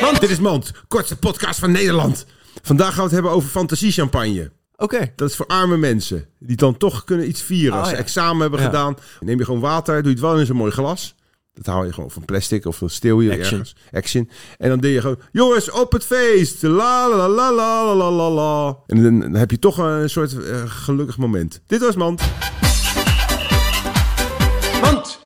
Mand, dit is Mand, kortste podcast van Nederland. Vandaag gaan we het hebben over fantasiechampagne. Oké. Dat is voor arme mensen. Die dan toch kunnen iets vieren. Als oh, ze ja. examen hebben gedaan. Neem je gewoon water. Doe je het wel in zo'n mooi glas. Dat haal je gewoon van plastic of dan steel je Action. ergens. Action. En dan deed je gewoon... Jongens, op het feest. La la la la la la la. En dan, heb je toch een soort eh, gelukkig moment. Dit was Mand.